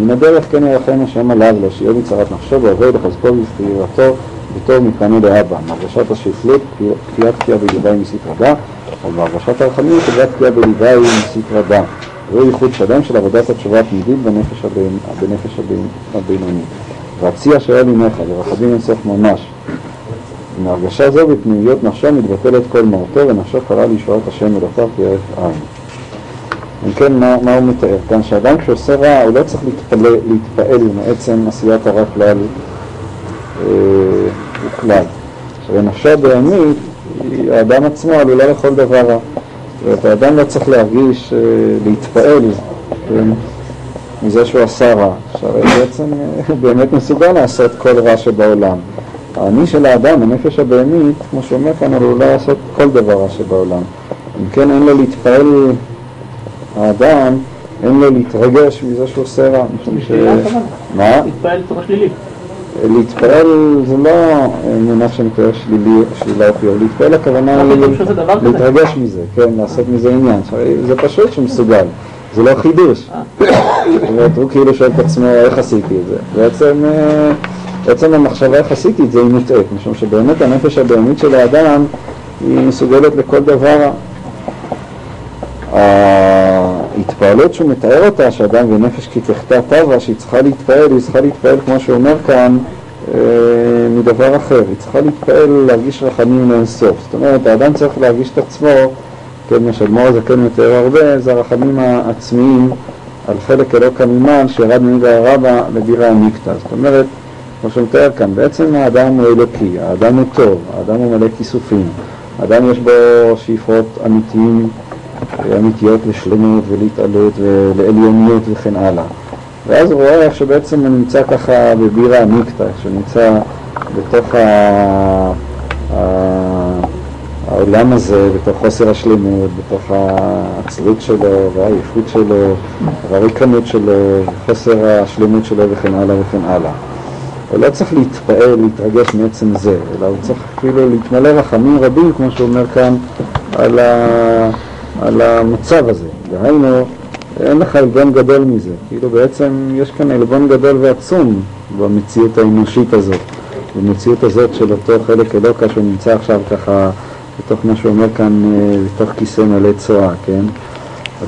Speaker 1: מן הדרך כן ירחם השם עליו לו, שיהיה מצרת נפשו ועובד לחזקו ובבחירתו בתור מפני לאבא, מהרגשת השפלות, כפיית כפייה בלביים מסתרדה, אבל בהרגשת הרחמים חברת כפייה בלביים מסתרדה. זהו ייחוד שלם של עבודת התשובה התמידית בנפש, הבין, בנפש הבין, הבינוני. והציע שהיה לימך ורחבים אינסוף ממש. מהרגשה זו בפנימיות נפשו מתבטלת כל מהותו ונפשו קרא לישועת השם אלוקיו כהרף עין. אם כן, מה, מה הוא מתאר כאן? שאדם כשעושה רע הוא לא צריך להתפעל, להתפעל מעצם עשיית הרע כלל וכלל. עכשיו, נפשו הבהמית, האדם עצמו עלולה לכל דבר רע. זאת האדם לא צריך להרגיש, אה, להתפעל כן, מזה שהוא עשה רע. עכשיו, בעצם אה, הוא באמת מסוגל לעשות כל רע שבעולם. האני של האדם, הנפש הבהמית, כמו שאומר כאן, עלולה לעשות כל דבר רע שבעולם. אם כן, אין לו להתפעל, האדם, אין לו להתרגש מזה שהוא עושה רע.
Speaker 4: מה? להתפעל צורה שלילית.
Speaker 1: להתפעל זה לא מונח שנקרא שלילי, שלילה או חיוב, להתפעל הכוונה היא להתרגש מזה, כן, לעשות מזה עניין. זה פשוט שמסוגל, זה לא חידוש. אומרת, הוא כאילו שואל את עצמו איך עשיתי את זה. בעצם, בעצם המחשבה איך עשיתי את זה היא מוטעית, משום שבאמת הנפש הבהמית של האדם היא מסוגלת לכל דבר. ההתפעלות שהוא מתאר אותה, שאדם ונפש כי תחטא טבע, שהיא צריכה להתפעל, היא צריכה להתפעל, כמו שהוא אומר כאן, אה, מדבר אחר. היא צריכה להתפעל, להרגיש רחמים לאינסוף. זאת אומרת, האדם צריך להרגיש את עצמו, כן, מה שאדמו"ר הזקן מתאר הרבה, זה הרחמים העצמיים על חלק אלוקא ממעל שירד ממידה הרבה לבירה המקטע. זאת אומרת, כמו שהוא מתאר כאן, בעצם האדם הוא אלוקי, האדם הוא טוב, האדם הוא מלא כיסופים, האדם יש בו שאיפות אמיתיים אמיתיות לשלמות ולהתעלות ולעליוניות וכן הלאה. ואז הוא רואה איך שבעצם הוא נמצא ככה בבירה עמיקתא, איך שהוא נמצא בתוך ה... העולם הזה, בתוך חוסר השלמות, בתוך העצלות שלו והעייפות שלו והריקנות שלו, חוסר השלמות שלו וכן הלאה וכן הלאה. הוא לא צריך להתפעל, להתרגש מעצם זה, אלא הוא צריך אפילו להתמלא רחמים רבים, כמו שהוא אומר כאן, על ה... על המצב הזה. דהיינו, אין לך עלבון גדול מזה. כאילו בעצם יש כאן עלבון גדול ועצום במציאות האנושית הזאת. במציאות הזאת של אותו חלק אלוקה שהוא נמצא עכשיו ככה בתוך מה שהוא אומר כאן, אה, בתוך כיסא מלא צואה, כן?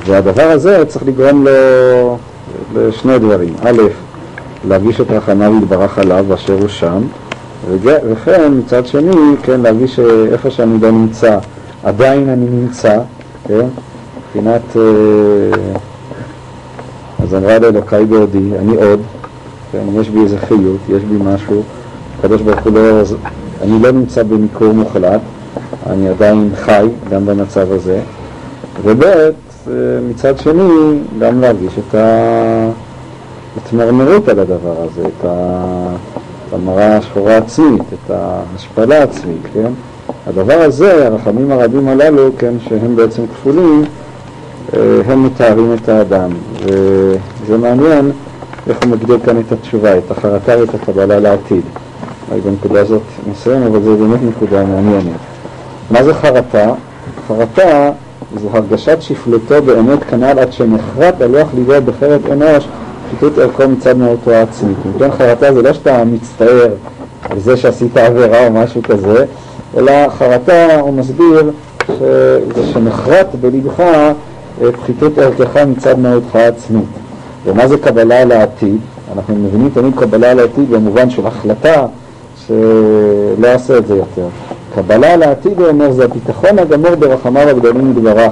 Speaker 1: והדבר הזה צריך לגרום לו לשני דברים. א', להרגיש את רחמיו יתברך עליו באשר הוא שם, וכן מצד שני, כן, להרגיש שאיפה שאני לא נמצא, עדיין אני נמצא, כן? מבחינת... אה, אז אמרה לאלוקיי בעודי, אני עוד, כן? יש בי איזה חיות, יש בי משהו, הקדוש ברוך הוא לא... אני לא נמצא במיקור מוחלט, אני עדיין חי גם במצב הזה, וב' אה, מצד שני גם להרגיש את ההתמרמרות על הדבר הזה, את, המראה השחורה העצמית, את ההשפלה העצמית, כן? הדבר הזה, הרחמים הרבים הללו, כן, שהם בעצם כפולים, אה, הם מתארים את האדם. וזה מעניין איך הוא מגדיר כאן את התשובה, את החרטה ואת הקבלה לעתיד. אולי בנקודה הזאת נסיים, אבל זו באמת נקודה מעניינת. מה זה חרטה? חרטה זו הרגשת שפלותו באמת כנ"ל עד שנחרט על לוח ליבו בחרט אנוש, פחיתות ערכו מצד מהותו העצמית. אם כן חרטה זה לא שאתה מצטער על זה שעשית עבירה או משהו כזה, אלא חרטה, הוא מסביר, שזה שנחרט בלבך פחיתות ערכך מצד מהותך העצמית. ומה זה קבלה לעתיד? אנחנו מבינים תמיד קבלה לעתיד במובן של החלטה שלא אעשה את זה יותר. קבלה לעתיד, הוא אומר, זה הביטחון הגמור ברחמיו הגדולים מדברך,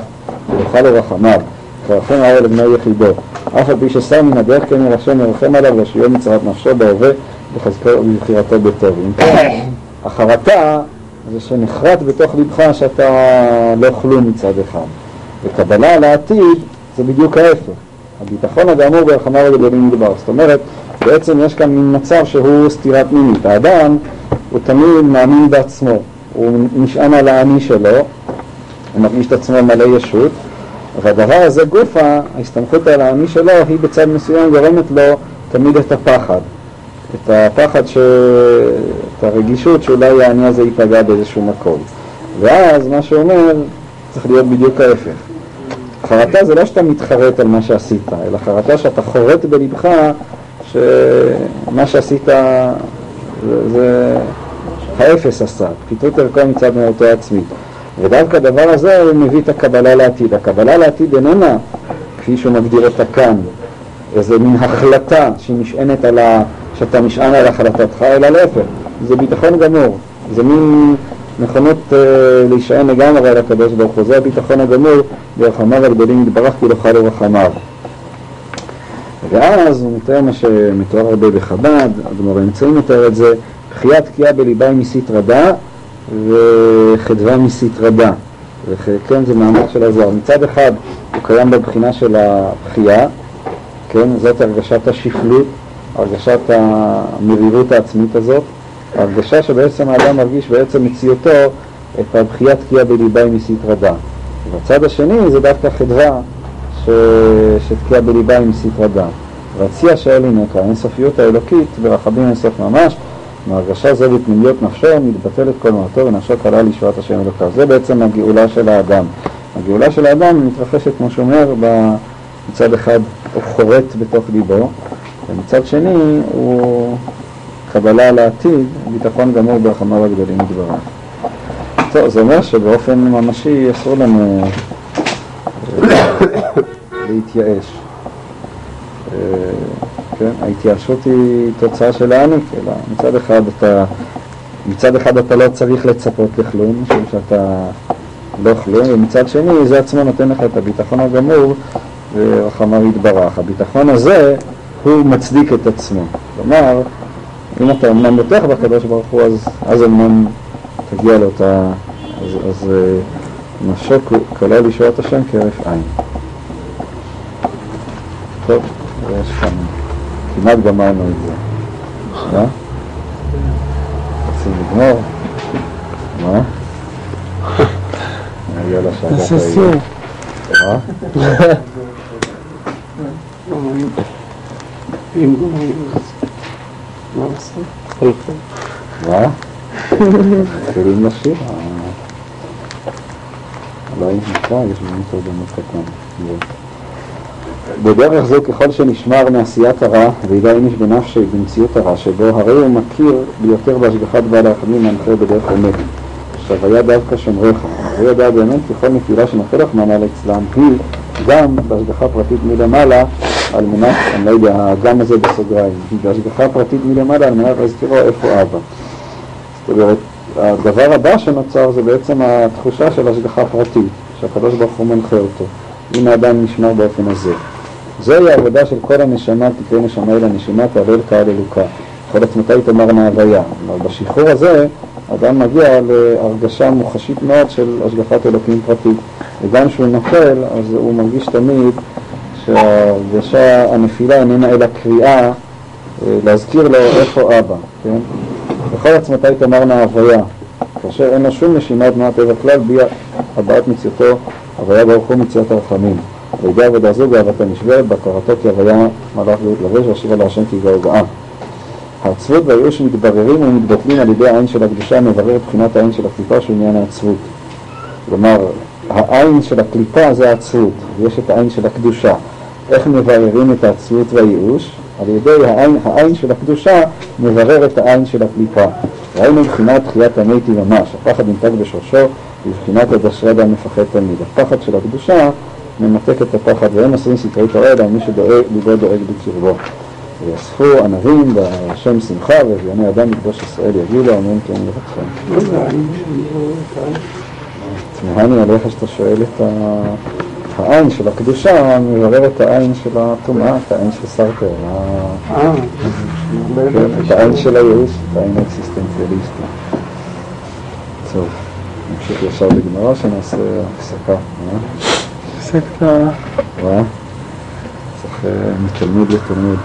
Speaker 1: ובכל לרחמיו, ורחם עליו לבני יחידו. אף על פי ששר מן הדרך כן ירשם מרחם עליו, ושיהיה מצרת נפשו בהווה, בחזקו ובבחירתו בטוב. אם כן, החרטה זה שנחרט בתוך לבך שאתה לא כלום מצד אחד. וקבלה לעתיד זה בדיוק ההפך. הביטחון הגמור ברחמה וגדולים מדבר. זאת אומרת, בעצם יש כאן מין מצב שהוא סתירה פנימית. האדם הוא תמיד מאמין בעצמו, הוא נשען על האני שלו, הוא מרגיש את עצמו מלא ישות, והדבר הזה גופה, ההסתמכות על האני שלו, היא בצד מסוים גורמת לו תמיד את הפחד. את הפחד, ש... הרגישות שאולי האני הזה ייפגע באיזשהו מקום. ואז מה שאומר, צריך להיות בדיוק ההפך. חרטה זה לא שאתה מתחרט על מה שעשית, אלא חרטה שאתה חורט בלבך שמה שעשית זה, זה האפס עשה, פיתות ערכו מצד מהותו עצמית. ודווקא הדבר הזה הוא מביא את הקבלה לעתיד. הקבלה לעתיד איננה, כפי שהוא מגדיר אותה כאן, איזה מין החלטה שהיא נשענת על ה... שאתה נשען על החלטתך, אלא להפך, זה ביטחון גמור, זה מין נכונות uh, להישען לגמרי על הקדוש ברוך הוא, זה הביטחון הגמור ברחמיו הגדולים יתברך כי לא חלו רחמיו. ואז הוא מתאר מה שמתואר הרבה בחב"ד, הגמור האמצעי מתאר את זה, בחייה תקיעה בליבה היא מסתרא דע וחדווה מסתרא דע. וכן, זה מאמר של הזוהר. מצד אחד הוא קיים בבחינה של הבחייה, כן, זאת הרגשת השפלות, הרגשת המרירות העצמית הזאת, הרגשה שבעצם האדם מרגיש בעצם מציאותו את הבחייה תקיעה בליבה היא מסתרא דע. ובצד השני זה דווקא חדווה ש... שתקיעה בליבה היא מסתרא דע. והציע שאלי נקרא, האינסופיות האלוקית ברחבים אינסוף ממש, מהרגשה זו בפנימיות נפשו, מתבטלת כל מהותו ונפשו קלה לישועת השם אלוקיו. זה בעצם הגאולה של האדם. הגאולה של האדם מתרחשת, כמו שאומר, מצד אחד הוא חורט בתוך ליבו, ומצד שני הוא קבלה לעתיד, ביטחון גמור ברחמיו הגדולים מדבריו. טוב, זה אומר שבאופן ממשי אסור לנו אה, להתייאש. אה, כן? ההתייאשות היא תוצאה של העניק, אלא מצד אחד אתה, מצד אחד אתה לא צריך לצפות לכלום, משום שאתה לא כלום, ומצד שני זה עצמו נותן לך את הביטחון הגמור ורחמיו יתברך. הביטחון הזה הוא מצדיק את עצמו. כלומר, אם אתה אמנם בטוח בקדוש ברוך הוא, אז, אז אמנם תגיע לאותה, אז, אז אה, נפשו כלל לישועת השם כהרף עין. טוב, יש כאן, כמעט גמרנו את זה. מה? רוצים לגמור? מה? נגיע לשעה.
Speaker 2: נעשה.
Speaker 1: מה?
Speaker 4: אם גומרים, אז מה לעשות?
Speaker 1: מה? מתחילים לשיר? אולי נמצא, יש באמת עוד עמוד קטן. בדרך זו ככל שנשמר מעשיית הרע וידע איניש בנפשי במציאות הרע שבו הרי הוא מכיר ביותר בהשגחת בעל הרחמים מהנחר בדרך אמת. עכשיו היה דווקא שומריך, הוא ידע באמת ככל נפילה שנופל רחמנא אצלם היא גם בהשגחה פרטית מלמעלה על מנת, אני לא יודע, האגם הזה בסוגריים, היא בהשגחה פרטית מלמעלה על מנת להזכירו איפה אבא. זאת אומרת, הדבר הבא שנוצר זה בעצם התחושה של השגחה פרטית, שהקדוש ברוך הוא מנחה אותו, אם האדם נשמר באופן הזה. זוהי העבודה של כל הנשמה, תקרא נשמה אל הנשימה, תעלה לקהל אלוקה. כל עצמתי תאמרנה הוויה. כלומר, בשחרור הזה, אדם מגיע להרגשה מוחשית מאוד של השגחת אלוקים פרטית. וגם כשהוא נופל, אז הוא מרגיש תמיד שההרגשה, הנפילה איננה אלא קריאה אה, להזכיר לו איפה אבא, כן? בכל עצמתי תאמרנה הוויה, כאשר אין לו שום נשימה תנועת טבע כלל, בלי הבעת מציאתו, הוויה ברוך הוא מציאת הרחמים. וידע עבודה זו גאוותה נשברת, בהכרתו כי הוויה מלאך גאות לבש, ואשיבה להשם כי גאו גאה. העצבות והייאוש מתבררים ומתבטלים על ידי העין של הקדושה המברר את בחינת העין של הקליפה שהוא עניין העצבות. כלומר, העין של הקליפה זה העצבות, ויש את העין של הקדושה. איך מבררים את העצבות והייאוש? על ידי העין, העין של הקדושה מברר את העין של הקליפה. ראינו מבחינת תחיית המתי ממש, הפחד נמתק בשורשו ובבחינת הדשרד המפחד תמיד. הפחד של הקדושה ממתק את הפחד, ואין עושים סתרי תורה אלא מי שליבו דואג בקרבו. ויאספו ענבים בהשם שמחה ואביוני אדם לקדוש ישראל יגידו אמן כן לבקשם. תמהני עליך שאתה שואל את העין של הקדושה, מברר את העין של הטומאה, את העין של סרטר.
Speaker 4: אה,
Speaker 1: כן, את העין של הייאוש, את העין האקסיסטנציאליסטית. טוב, נמשיך ישר בגמרא, שנעשה הפסקה. אה?
Speaker 2: הפסקה.
Speaker 1: רואה? צריך אה, מתלמיד לתלמיד.